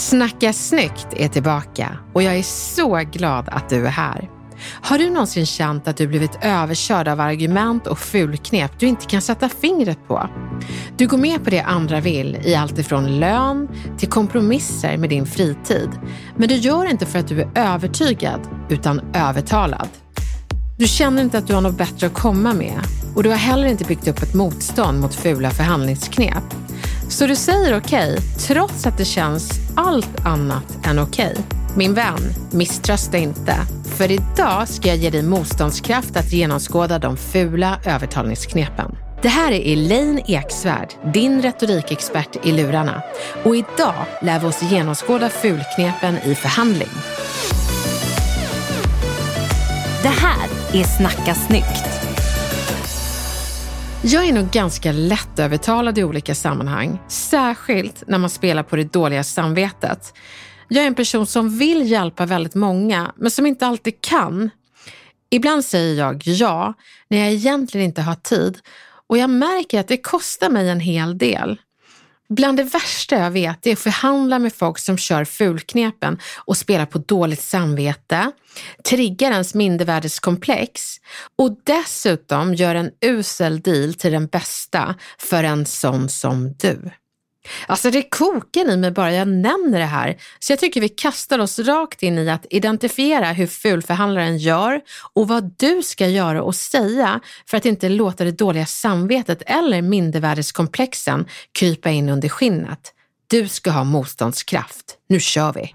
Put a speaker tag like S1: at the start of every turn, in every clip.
S1: Snacka snyggt är tillbaka och jag är så glad att du är här. Har du någonsin känt att du blivit överkörd av argument och fulknep du inte kan sätta fingret på? Du går med på det andra vill i allt ifrån lön till kompromisser med din fritid. Men du gör det inte för att du är övertygad, utan övertalad. Du känner inte att du har något bättre att komma med och du har heller inte byggt upp ett motstånd mot fula förhandlingsknep. Så du säger okej, trots att det känns allt annat än okej. Min vän, misströsta inte. För idag ska jag ge dig motståndskraft att genomskåda de fula övertalningsknepen. Det här är Elaine Eksvärd, din retorikexpert i lurarna. Och idag lär vi oss genomskåda fulknepen i förhandling.
S2: Det här är Snacka snyggt.
S1: Jag är nog ganska lättövertalad i olika sammanhang, särskilt när man spelar på det dåliga samvetet. Jag är en person som vill hjälpa väldigt många, men som inte alltid kan. Ibland säger jag ja, när jag egentligen inte har tid och jag märker att det kostar mig en hel del. Bland det värsta jag vet är att förhandla med folk som kör fulknepen och spelar på dåligt samvete, triggar ens mindervärdeskomplex och dessutom gör en usel deal till den bästa för en sån som du. Alltså det kokar i mig bara jag nämner det här, så jag tycker vi kastar oss rakt in i att identifiera hur fulförhandlaren gör och vad du ska göra och säga för att inte låta det dåliga samvetet eller mindervärdeskomplexen krypa in under skinnet. Du ska ha motståndskraft. Nu kör vi!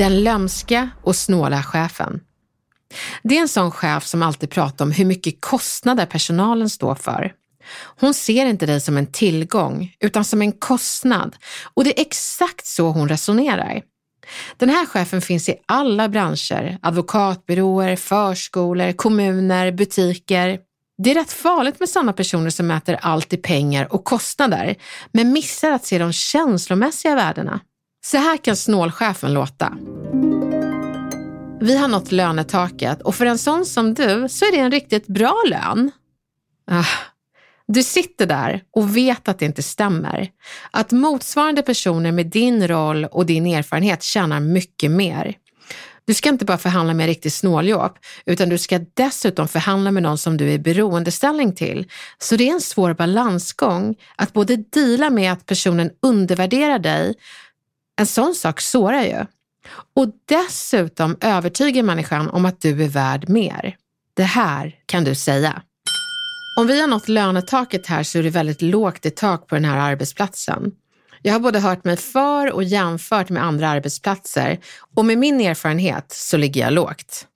S1: Den lömska och snåla chefen. Det är en sån chef som alltid pratar om hur mycket kostnader personalen står för. Hon ser inte dig som en tillgång, utan som en kostnad. Och det är exakt så hon resonerar. Den här chefen finns i alla branscher, advokatbyråer, förskolor, kommuner, butiker. Det är rätt farligt med sådana personer som mäter allt i pengar och kostnader, men missar att se de känslomässiga värdena. Så här kan snålchefen låta. Vi har nått lönetaket och för en sån som du så är det en riktigt bra lön. Ah, du sitter där och vet att det inte stämmer. Att motsvarande personer med din roll och din erfarenhet tjänar mycket mer. Du ska inte bara förhandla med en riktig snåljåp, utan du ska dessutom förhandla med någon som du är i beroendeställning till. Så det är en svår balansgång att både dela med att personen undervärderar dig en sån sak sårar ju. Och dessutom övertygar människan om att du är värd mer. Det här kan du säga. Om vi har nått lönetaket här så är det väldigt lågt i tak på den här arbetsplatsen. Jag har både hört mig för och jämfört med andra arbetsplatser och med min erfarenhet så ligger jag lågt.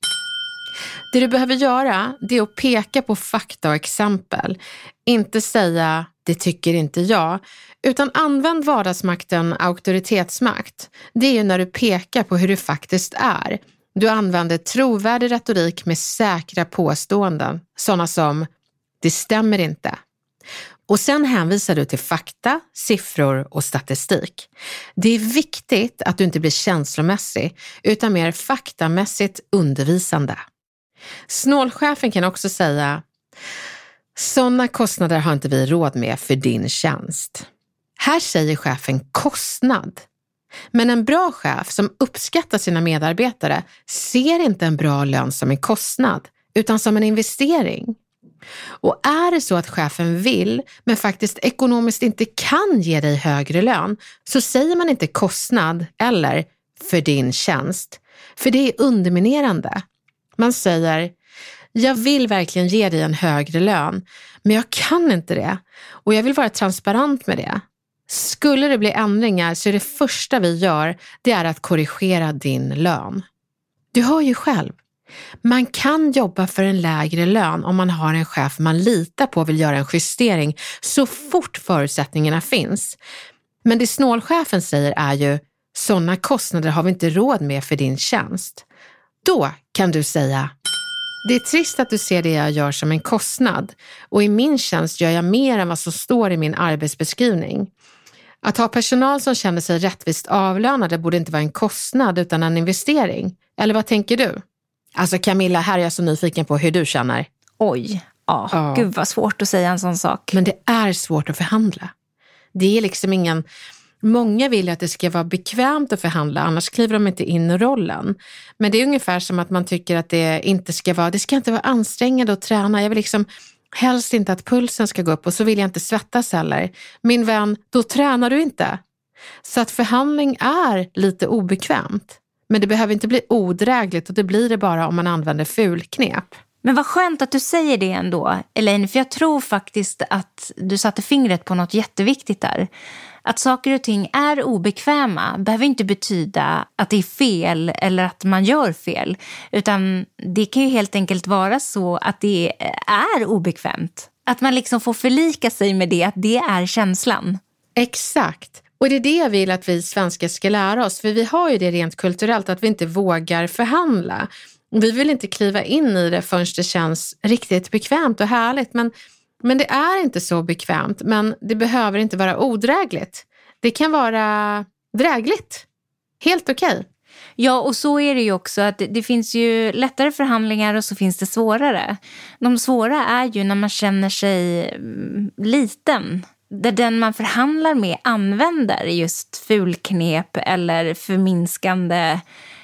S1: Det du behöver göra det är att peka på fakta och exempel. Inte säga det tycker inte jag, utan använd vardagsmakten auktoritetsmakt. Det är ju när du pekar på hur det faktiskt är. Du använder trovärdig retorik med säkra påståenden, sådana som “det stämmer inte”. Och sen hänvisar du till fakta, siffror och statistik. Det är viktigt att du inte blir känslomässig, utan mer faktamässigt undervisande. Snålchefen kan också säga sådana kostnader har inte vi råd med för din tjänst. Här säger chefen kostnad. Men en bra chef som uppskattar sina medarbetare ser inte en bra lön som en kostnad, utan som en investering. Och är det så att chefen vill, men faktiskt ekonomiskt inte kan ge dig högre lön, så säger man inte kostnad eller för din tjänst. För det är underminerande. Man säger, jag vill verkligen ge dig en högre lön, men jag kan inte det. Och jag vill vara transparent med det. Skulle det bli ändringar så är det första vi gör, det är att korrigera din lön. Du hör ju själv. Man kan jobba för en lägre lön om man har en chef man litar på och vill göra en justering så fort förutsättningarna finns. Men det snålchefen säger är ju, sådana kostnader har vi inte råd med för din tjänst. Då kan du säga, det är trist att du ser det jag gör som en kostnad och i min tjänst gör jag mer än vad som står i min arbetsbeskrivning. Att ha personal som känner sig rättvist avlönade borde inte vara en kostnad utan en investering. Eller vad tänker du? Alltså Camilla, här är jag så nyfiken på hur du känner.
S2: Oj, ja. ja. Gud vad svårt att säga en sån sak.
S1: Men det är svårt att förhandla. Det är liksom ingen... Många vill att det ska vara bekvämt att förhandla, annars kliver de inte in i rollen. Men det är ungefär som att man tycker att det inte ska vara, det ska inte vara ansträngande att träna. Jag vill liksom helst inte att pulsen ska gå upp och så vill jag inte svettas heller. Min vän, då tränar du inte. Så att förhandling är lite obekvämt. Men det behöver inte bli odrägligt och det blir det bara om man använder fulknep.
S2: Men vad skönt att du säger det ändå, Elaine, för jag tror faktiskt att du satte fingret på något jätteviktigt där. Att saker och ting är obekväma behöver inte betyda att det är fel eller att man gör fel. Utan det kan ju helt enkelt vara så att det är obekvämt. Att man liksom får förlika sig med det, att det är känslan.
S1: Exakt. Och det är det jag vill att vi svenskar ska lära oss, för vi har ju det rent kulturellt att vi inte vågar förhandla. Vi vill inte kliva in i det förrän det känns riktigt bekvämt och härligt. Men, men det är inte så bekvämt, men det behöver inte vara odrägligt. Det kan vara drägligt. Helt okej. Okay.
S2: Ja, och så är det ju också att det, finns ju lättare förhandlingar och så finns det svårare. De svåra är ju när man känner sig mm, liten där den man förhandlar med använder just fulknep eller förminskande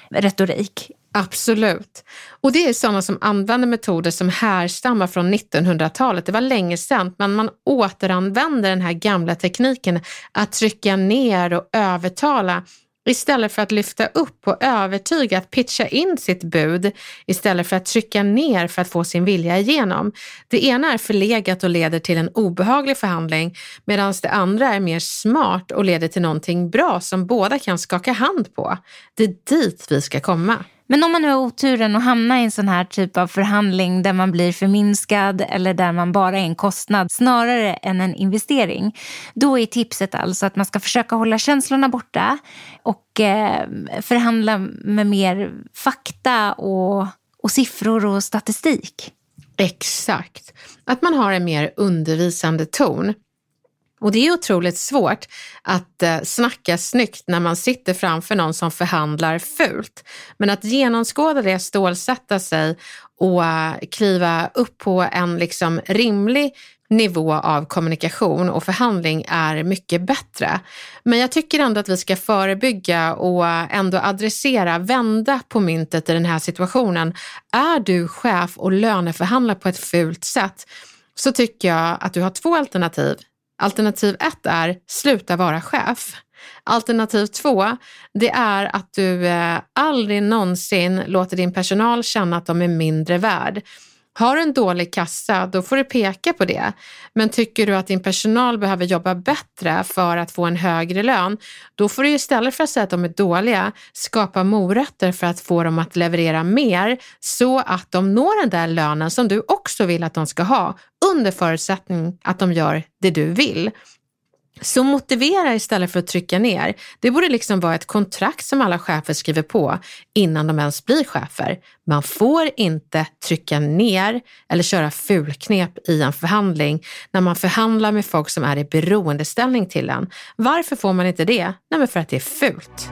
S2: retorik.
S1: Absolut. Och det är sådana som använder metoder som härstammar från 1900-talet. Det var länge sedan, men man återanvänder den här gamla tekniken att trycka ner och övertala Istället för att lyfta upp och övertyga att pitcha in sitt bud istället för att trycka ner för att få sin vilja igenom. Det ena är förlegat och leder till en obehaglig förhandling medan det andra är mer smart och leder till någonting bra som båda kan skaka hand på. Det är dit vi ska komma.
S2: Men om man nu har oturen att hamna i en sån här typ av förhandling där man blir förminskad eller där man bara är en kostnad snarare än en investering. Då är tipset alltså att man ska försöka hålla känslorna borta och eh, förhandla med mer fakta och, och siffror och statistik.
S1: Exakt. Att man har en mer undervisande ton. Och det är otroligt svårt att eh, snacka snyggt när man sitter framför någon som förhandlar fult. Men att genomskåda det, stålsätta sig och eh, kliva upp på en liksom rimlig nivå av kommunikation och förhandling är mycket bättre. Men jag tycker ändå att vi ska förebygga och eh, ändå adressera, vända på myntet i den här situationen. Är du chef och löneförhandlar på ett fult sätt så tycker jag att du har två alternativ. Alternativ ett är sluta vara chef. Alternativ två, det är att du eh, aldrig någonsin låter din personal känna att de är mindre värd. Har du en dålig kassa, då får du peka på det. Men tycker du att din personal behöver jobba bättre för att få en högre lön, då får du istället för att säga att de är dåliga, skapa morötter för att få dem att leverera mer så att de når den där lönen som du också vill att de ska ha, under förutsättning att de gör det du vill. Så motivera istället för att trycka ner. Det borde liksom vara ett kontrakt som alla chefer skriver på innan de ens blir chefer. Man får inte trycka ner eller köra fulknep i en förhandling när man förhandlar med folk som är i beroendeställning till en. Varför får man inte det? Nej, men för att det är fult.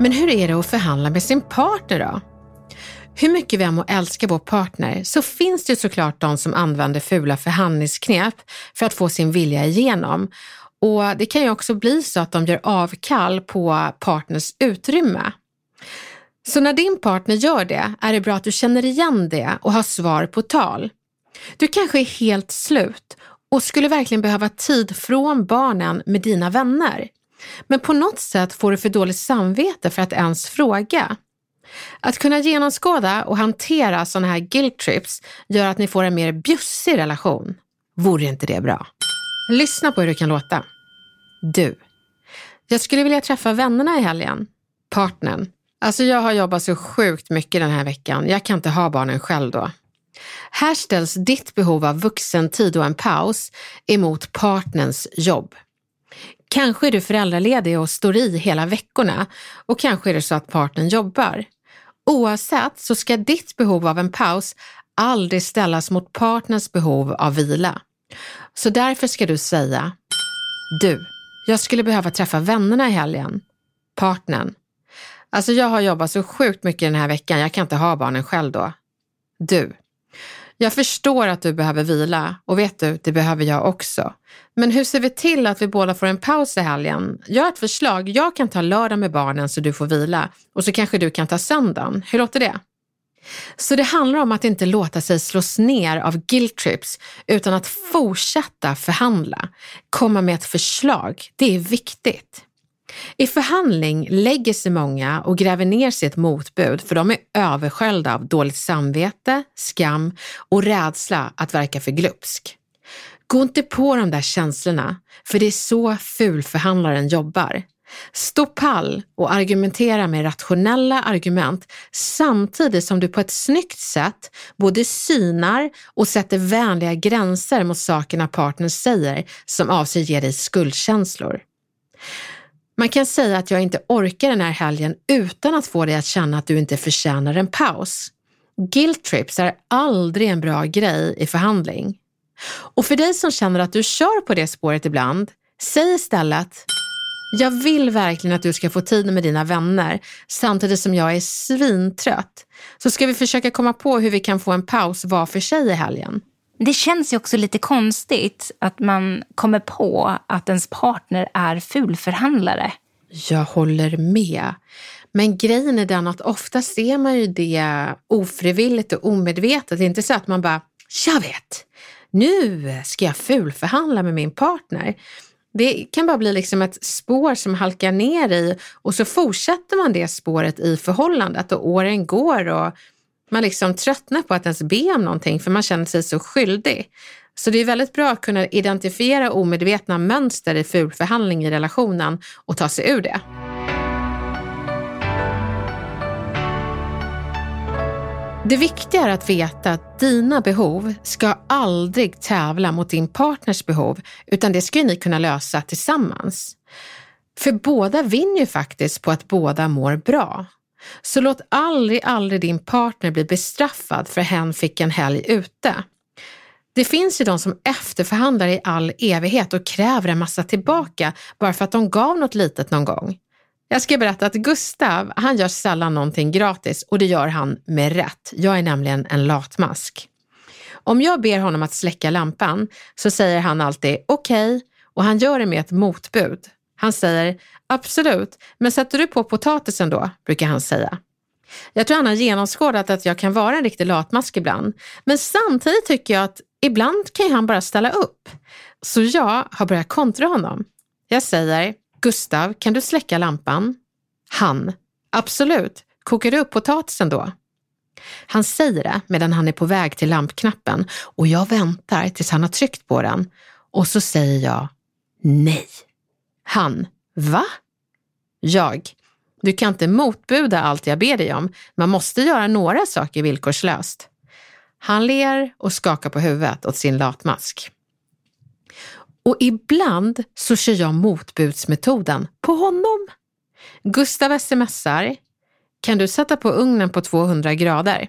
S1: Men hur är det att förhandla med sin partner då? Hur mycket vi än må älska vår partner så finns det såklart de som använder fula förhandlingsknep för att få sin vilja igenom. Och det kan ju också bli så att de gör avkall på partners utrymme. Så när din partner gör det är det bra att du känner igen det och har svar på tal. Du kanske är helt slut och skulle verkligen behöva tid från barnen med dina vänner. Men på något sätt får du för dåligt samvete för att ens fråga. Att kunna genomskåda och hantera sådana här guilt trips gör att ni får en mer bjussig relation. Vore inte det bra? Lyssna på hur det kan låta. Du. Jag skulle vilja träffa vännerna i helgen. Partnern. Alltså jag har jobbat så sjukt mycket den här veckan. Jag kan inte ha barnen själv då. Här ställs ditt behov av vuxentid och en paus emot partners jobb. Kanske är du föräldraledig och står i hela veckorna och kanske är det så att partnern jobbar. Oavsett så ska ditt behov av en paus aldrig ställas mot partners behov av vila. Så därför ska du säga Du, jag skulle behöva träffa vännerna i helgen. Partnern. Alltså jag har jobbat så sjukt mycket den här veckan, jag kan inte ha barnen själv då. Du. Jag förstår att du behöver vila och vet du, det behöver jag också. Men hur ser vi till att vi båda får en paus i helgen? Jag har ett förslag. Jag kan ta lördag med barnen så du får vila och så kanske du kan ta söndagen. Hur låter det? Så det handlar om att inte låta sig slås ner av guilt trips utan att fortsätta förhandla. Komma med ett förslag. Det är viktigt. I förhandling lägger sig många och gräver ner sitt motbud för de är översköljda av dåligt samvete, skam och rädsla att verka för glupsk. Gå inte på de där känslorna, för det är så fulförhandlaren jobbar. Stå pall och argumentera med rationella argument samtidigt som du på ett snyggt sätt både synar och sätter vänliga gränser mot sakerna partnern säger som avser ge dig skuldkänslor. Man kan säga att jag inte orkar den här helgen utan att få dig att känna att du inte förtjänar en paus. Guilt trips är aldrig en bra grej i förhandling. Och för dig som känner att du kör på det spåret ibland, säg istället jag vill verkligen att du ska få tid med dina vänner samtidigt som jag är svintrött. Så ska vi försöka komma på hur vi kan få en paus var för sig i helgen.
S2: Det känns ju också lite konstigt att man kommer på att ens partner är fulförhandlare.
S1: Jag håller med. Men grejen är den att ofta ser man ju det ofrivilligt och omedvetet. Det är inte så att man bara, jag vet, nu ska jag fulförhandla med min partner. Det kan bara bli liksom ett spår som halkar ner i och så fortsätter man det spåret i förhållandet och åren går och man liksom tröttnar på att ens be om någonting för man känner sig så skyldig. Så det är väldigt bra att kunna identifiera omedvetna mönster i fulförhandling i relationen och ta sig ur det. Det viktiga är att veta att dina behov ska aldrig tävla mot din partners behov, utan det ska ni kunna lösa tillsammans. För båda vinner ju faktiskt på att båda mår bra. Så låt aldrig, aldrig din partner bli bestraffad för hen fick en helg ute. Det finns ju de som efterförhandlar i all evighet och kräver en massa tillbaka bara för att de gav något litet någon gång. Jag ska berätta att Gustav, han gör sällan någonting gratis och det gör han med rätt. Jag är nämligen en latmask. Om jag ber honom att släcka lampan så säger han alltid okej okay, och han gör det med ett motbud. Han säger absolut, men sätter du på potatisen då? brukar han säga. Jag tror han har genomskådat att jag kan vara en riktig latmask ibland, men samtidigt tycker jag att ibland kan han bara ställa upp. Så jag har börjat kontra honom. Jag säger Gustav, kan du släcka lampan? Han. Absolut. Kokar du upp potatisen då? Han säger det medan han är på väg till lampknappen och jag väntar tills han har tryckt på den och så säger jag nej. Han. Va? Jag. Du kan inte motbuda allt jag ber dig om. Man måste göra några saker villkorslöst. Han ler och skakar på huvudet åt sin latmask. Och ibland så kör jag motbudsmetoden på honom. Gustav smsar. Kan du sätta på ugnen på 200 grader?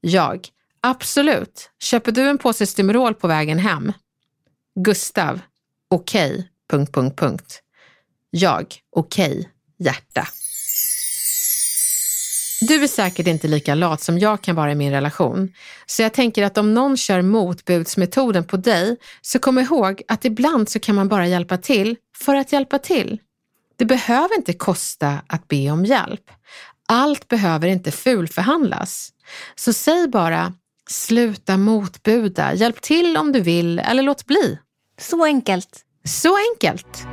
S1: Jag. Absolut. Köper du en påse Stimorol på vägen hem? Gustav. Okej. Okay. Punkt, punkt, punkt. Jag. Okej. Okay. Hjärta. Du är säkert inte lika lat som jag kan vara i min relation. Så jag tänker att om någon kör motbudsmetoden på dig, så kom ihåg att ibland så kan man bara hjälpa till för att hjälpa till. Det behöver inte kosta att be om hjälp. Allt behöver inte fulförhandlas. Så säg bara, sluta motbuda, hjälp till om du vill eller låt bli.
S2: Så enkelt.
S1: Så enkelt.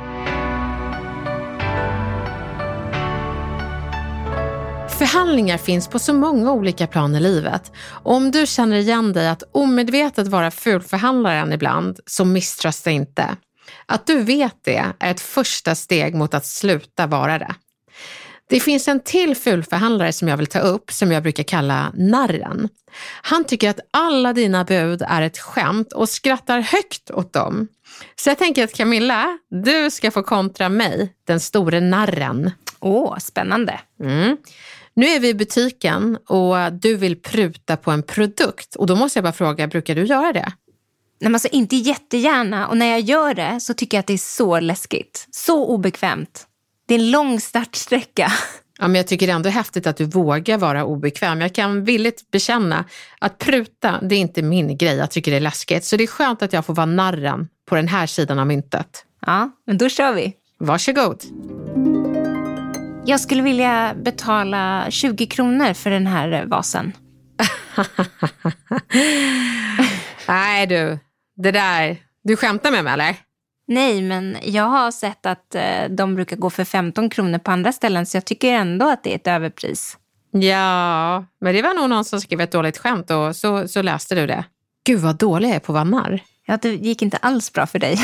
S1: Förhandlingar finns på så många olika plan i livet. Och om du känner igen dig att omedvetet vara fulförhandlaren ibland, så misströsta inte. Att du vet det är ett första steg mot att sluta vara det. Det finns en till fulförhandlare som jag vill ta upp som jag brukar kalla narren. Han tycker att alla dina bud är ett skämt och skrattar högt åt dem. Så jag tänker att Camilla, du ska få kontra mig, den store narren.
S2: Åh, spännande.
S1: Mm. Nu är vi i butiken och du vill pruta på en produkt och då måste jag bara fråga, brukar du göra det?
S2: Nej, alltså inte jättegärna och när jag gör det så tycker jag att det är så läskigt. Så obekvämt. Det är en lång startsträcka.
S1: Ja, men jag tycker det är ändå häftigt att du vågar vara obekväm. Jag kan villigt bekänna att pruta, det är inte min grej. Jag tycker det är läskigt. Så det är skönt att jag får vara narren på den här sidan av myntet.
S2: Ja, men då kör vi.
S1: Varsågod.
S2: Jag skulle vilja betala 20 kronor för den här vasen.
S1: Nej du, det där, du skämtar med mig eller?
S2: Nej, men jag har sett att eh, de brukar gå för 15 kronor på andra ställen så jag tycker ändå att det är ett överpris.
S1: Ja, men det var nog någon som skrev ett dåligt skämt och så, så läste du det. Gud vad dålig jag är på vannar.
S2: Ja, det gick inte alls bra för dig.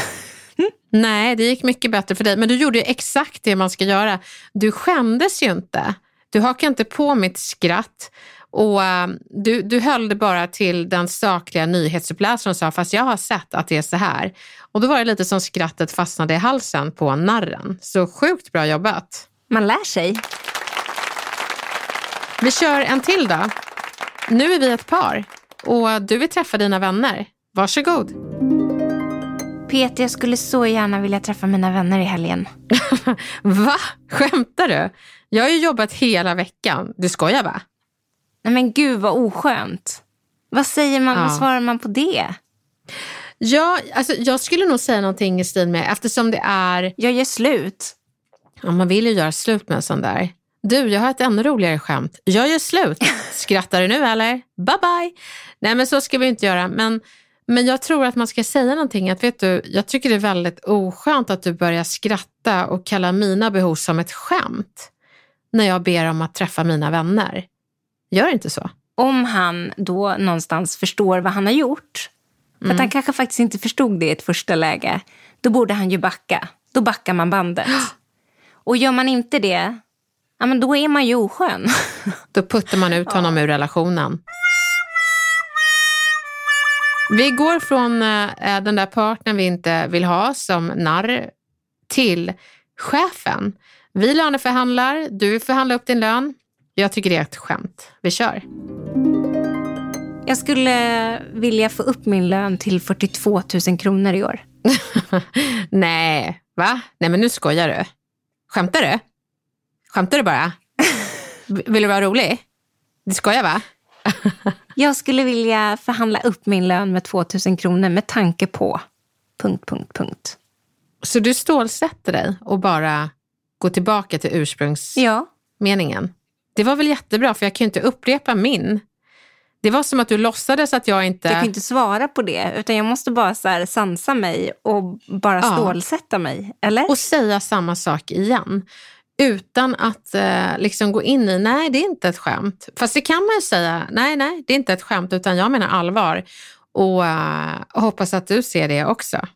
S1: Nej, det gick mycket bättre för dig. Men du gjorde ju exakt det man ska göra. Du skämdes ju inte. Du hakade inte på mitt skratt. Och uh, du, du höll det bara till den sakliga nyhetsuppläsaren och sa, fast jag har sett att det är så här. Och då var det lite som skrattet fastnade i halsen på narren. Så sjukt bra jobbat.
S2: Man lär sig.
S1: Vi kör en till då. Nu är vi ett par och du vill träffa dina vänner. Varsågod.
S2: Peter, jag skulle så gärna vilja träffa mina vänner i helgen.
S1: va? Skämtar du? Jag har ju jobbat hela veckan. Du skojar va?
S2: Nej men gud vad oskönt. Vad säger man, ja. vad svarar man på det?
S1: Ja, alltså jag skulle nog säga någonting i stil med, eftersom det är...
S2: Jag gör slut.
S1: Ja, man vill ju göra slut med en sån där. Du, jag har ett ännu roligare skämt. Jag gör slut. Skrattar du nu eller? Bye bye. Nej men så ska vi inte göra. Men men jag tror att man ska säga någonting. Att, vet du, jag tycker det är väldigt oskönt att du börjar skratta och kalla mina behov som ett skämt när jag ber om att träffa mina vänner. Gör inte så.
S2: Om han då någonstans förstår vad han har gjort, för mm. att han kanske faktiskt inte förstod det i ett första läge, då borde han ju backa. Då backar man bandet. Och gör man inte det, ja, men då är man ju oskön.
S1: Då puttar man ut honom ja. ur relationen. Vi går från äh, den där partnern vi inte vill ha som narr till chefen. Vi löneförhandlar, du förhandlar upp din lön. Jag tycker det är ett skämt. Vi kör.
S2: Jag skulle vilja få upp min lön till 42 000 kronor i år.
S1: Nej, va? Nej men nu skojar du. Skämtar du? Skämtar du bara? Vill du vara rolig? Du skojar va?
S2: Jag skulle vilja förhandla upp min lön med 2 000 kronor med tanke på... Punkt, punkt, punkt.
S1: Så du stålsätter dig och bara går tillbaka till ursprungsmeningen? Ja. Det var väl jättebra, för jag kan ju inte upprepa min. Det var som att du låtsades att jag inte...
S2: Jag kan inte svara på det, utan jag måste bara så här sansa mig och bara stålsätta ja. mig. Eller?
S1: Och säga samma sak igen utan att eh, liksom gå in i, nej det är inte ett skämt. Fast det kan man ju säga, nej nej det är inte ett skämt utan jag menar allvar. Och uh, hoppas att du ser det också.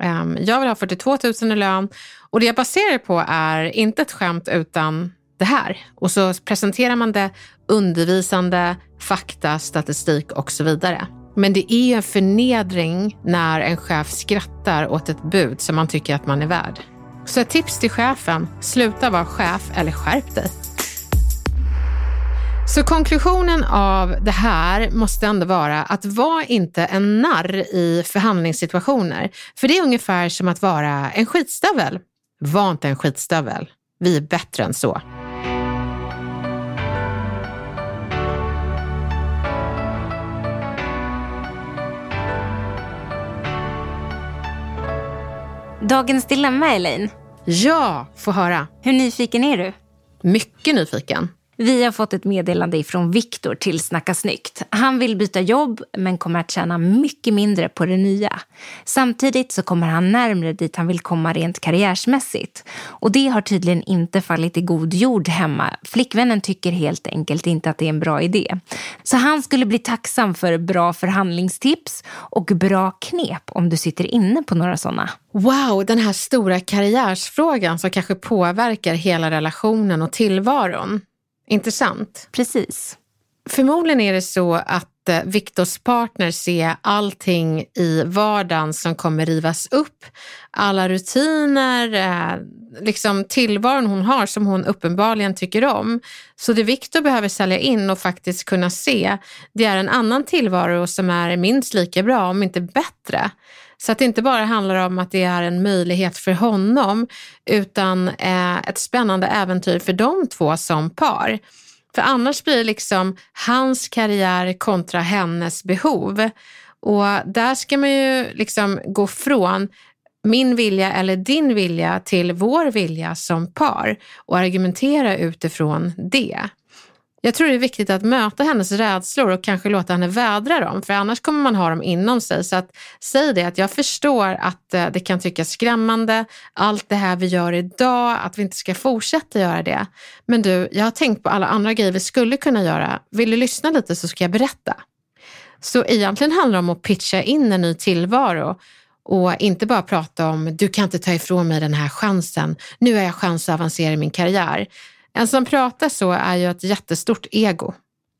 S1: Ehm, jag vill ha 42 000 i lön och det jag baserar det på är inte ett skämt utan det här. Och så presenterar man det undervisande, fakta, statistik och så vidare. Men det är ju en förnedring när en chef skrattar åt ett bud som man tycker att man är värd. Så ett tips till chefen, sluta vara chef eller skärp dig. Så konklusionen av det här måste ändå vara att var inte en narr i förhandlingssituationer. För det är ungefär som att vara en skitstövel. Var inte en skitstövel. Vi är bättre än så.
S2: Dagens dilemma, Elaine.
S1: Ja, få höra.
S2: Hur nyfiken är du?
S1: Mycket nyfiken.
S2: Vi har fått ett meddelande från Viktor till Snacka snyggt. Han vill byta jobb men kommer att tjäna mycket mindre på det nya. Samtidigt så kommer han närmre dit han vill komma rent karriärsmässigt. Och det har tydligen inte fallit i god jord hemma. Flickvännen tycker helt enkelt inte att det är en bra idé. Så han skulle bli tacksam för bra förhandlingstips och bra knep om du sitter inne på några sådana.
S1: Wow, den här stora karriärsfrågan som kanske påverkar hela relationen och tillvaron. Intressant.
S2: Precis.
S1: Förmodligen är det så att eh, Viktors partner ser allting i vardagen som kommer rivas upp. Alla rutiner, eh, liksom tillvaron hon har som hon uppenbarligen tycker om. Så det Viktor behöver sälja in och faktiskt kunna se, det är en annan tillvaro som är minst lika bra, om inte bättre. Så att det inte bara handlar om att det är en möjlighet för honom utan eh, ett spännande äventyr för de två som par. För annars blir det liksom hans karriär kontra hennes behov. Och där ska man ju liksom gå från min vilja eller din vilja till vår vilja som par och argumentera utifrån det. Jag tror det är viktigt att möta hennes rädslor och kanske låta henne vädra dem, för annars kommer man ha dem inom sig. Så att säg det att jag förstår att eh, det kan tyckas skrämmande, allt det här vi gör idag, att vi inte ska fortsätta göra det. Men du, jag har tänkt på alla andra grejer vi skulle kunna göra. Vill du lyssna lite så ska jag berätta. Så egentligen handlar det om att pitcha in en ny tillvaro och inte bara prata om du kan inte ta ifrån mig den här chansen. Nu har jag chans att avancera i min karriär. En som pratar så är ju ett jättestort ego.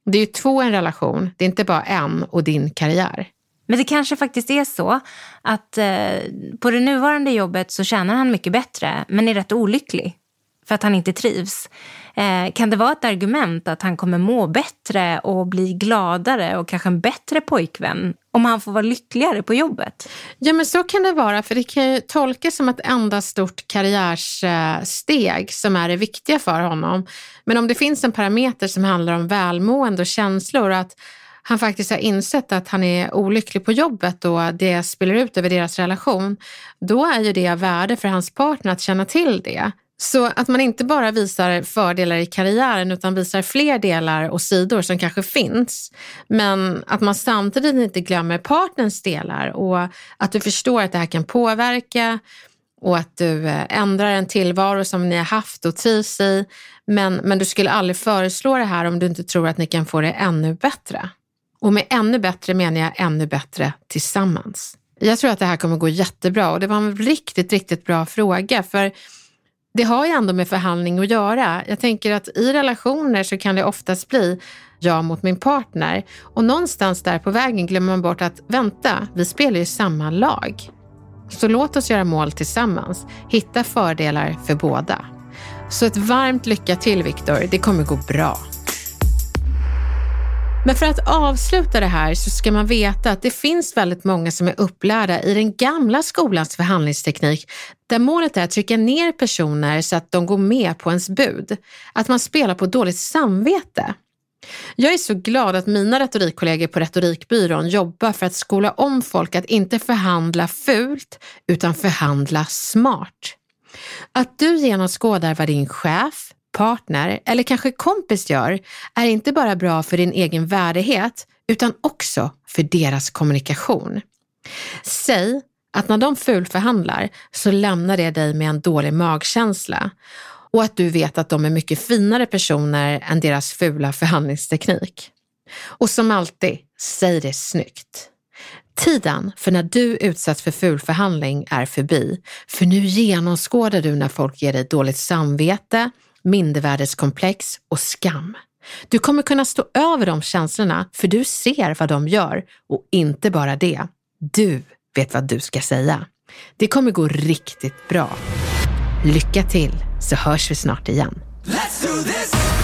S1: Det är ju två i en relation, det är inte bara en och din karriär.
S2: Men det kanske faktiskt är så att eh, på det nuvarande jobbet så tjänar han mycket bättre men är rätt olycklig för att han inte trivs. Eh, kan det vara ett argument att han kommer må bättre och bli gladare och kanske en bättre pojkvän om han får vara lyckligare på jobbet?
S1: Ja, men så kan det vara, för det kan ju tolkas som ett enda stort karriärsteg som är det viktiga för honom. Men om det finns en parameter som handlar om välmående och känslor, att han faktiskt har insett att han är olycklig på jobbet och det spiller ut över deras relation, då är ju det av värde för hans partner att känna till det. Så att man inte bara visar fördelar i karriären utan visar fler delar och sidor som kanske finns. Men att man samtidigt inte glömmer partners delar och att du förstår att det här kan påverka och att du eh, ändrar en tillvaro som ni har haft och trivs i. Men, men du skulle aldrig föreslå det här om du inte tror att ni kan få det ännu bättre. Och med ännu bättre menar jag ännu bättre tillsammans. Jag tror att det här kommer gå jättebra och det var en riktigt, riktigt bra fråga. För det har ju ändå med förhandling att göra. Jag tänker att i relationer så kan det oftast bli jag mot min partner och någonstans där på vägen glömmer man bort att vänta, vi spelar ju samma lag. Så låt oss göra mål tillsammans, hitta fördelar för båda. Så ett varmt lycka till Viktor, det kommer gå bra. Men för att avsluta det här så ska man veta att det finns väldigt många som är upplärda i den gamla skolans förhandlingsteknik där målet är att trycka ner personer så att de går med på ens bud. Att man spelar på dåligt samvete. Jag är så glad att mina retorikkollegor på Retorikbyrån jobbar för att skola om folk att inte förhandla fult utan förhandla smart. Att du genomskådar vad din chef, partner eller kanske kompis gör är inte bara bra för din egen värdighet utan också för deras kommunikation. Säg att när de fulförhandlar så lämnar det dig med en dålig magkänsla och att du vet att de är mycket finare personer än deras fula förhandlingsteknik. Och som alltid, säg det snyggt. Tiden för när du utsätts för fulförhandling är förbi, för nu genomskådar du när folk ger dig dåligt samvete, mindervärdeskomplex och skam. Du kommer kunna stå över de känslorna för du ser vad de gör och inte bara det. Du vet vad du ska säga. Det kommer gå riktigt bra. Lycka till så hörs vi snart igen.
S3: Let's do this.